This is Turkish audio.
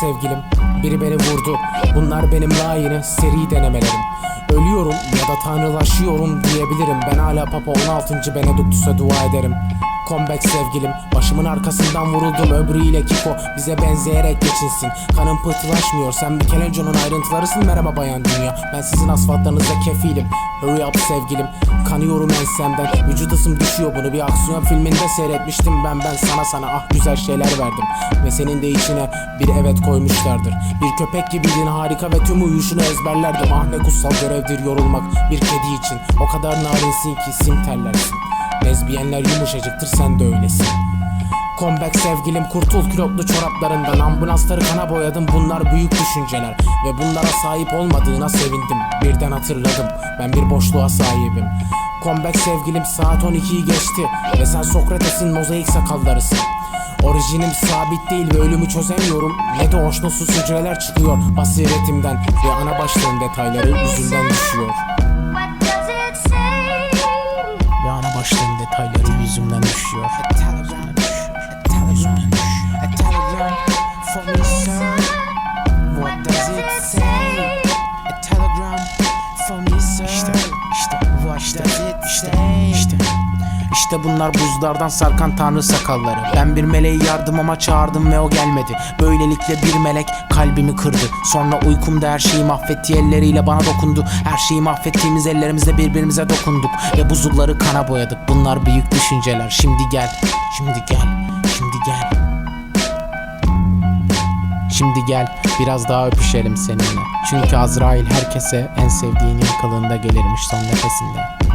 sevgilim. Biri beni vurdu. Bunlar benim layığını seri denemelerim. Ölüyorum ya da tanrılaşıyorum diyebilirim. Ben hala Papa 16. Benediktus'a dua ederim Comeback sevgilim. Başımın arkasından vuruldum öbürüyle Kiko. Bize benzeyerek geçinsin. Kanım pıhtılaşmıyor Sen Michelangelo'nun ayrıntılarısın. Merhaba bayan dünya. Ben sizin asfaltlarınıza kefilim. Hurry up sevgilim. Kanıyorum ensemden. Vücut ısım düşüyor bunu bir aksiyon filminde seyretmiştim. Ben Ben sana sana ah güzel şeyler verdim. Ve senin de içine bir evet koymuşlardır. Bir köpek gibiydin harika ve tüm uyuşunu ezberlerdim. Ah ne kutsal görevdir yorulmak bir kedi için. O kadar narinsin ki sim terlersin Lezbiyenler yumuşacıktır sen de öylesin. Comeback sevgilim kurtul külotlu çoraplarından. Ambulansları kana boyadım bunlar büyük düşünceler. Ve bunlara sahip olmadığına sevindim Birden hatırladım. Ben bir boşluğa sahibim. Comeback sevgilim saat 12'yi geçti. Ve sen Sokrates'in mozaik sakallarısın Orijinim sabit değil ve ölümü çözemiyorum. Ne de hoşnutsuz hücreler çıkıyor basiretimden. Ve ana başlığın detayları yüzünden düşüyor İşte, işte, işte, işte, işte. İşte bunlar buzlardan sarkan tanrı sakalları. Ben bir meleği yardımıma çağırdım ve o gelmedi. Böylelikle bir melek kalbimi kırdı. Sonra uykumda her şeyi mahvettiği elleriyle bana dokundu. Her şeyi mahvettiğimiz ellerimizle birbirimize dokunduk Ve buzulları kana boyadık. Bunlar büyük düşünceler. Şimdi gel, şimdi gel, şimdi gel Şimdi gel biraz daha öpüşelim seninle. Çünkü Azrail herkese en sevdiğinin kılığında gelirmiş son nefesinde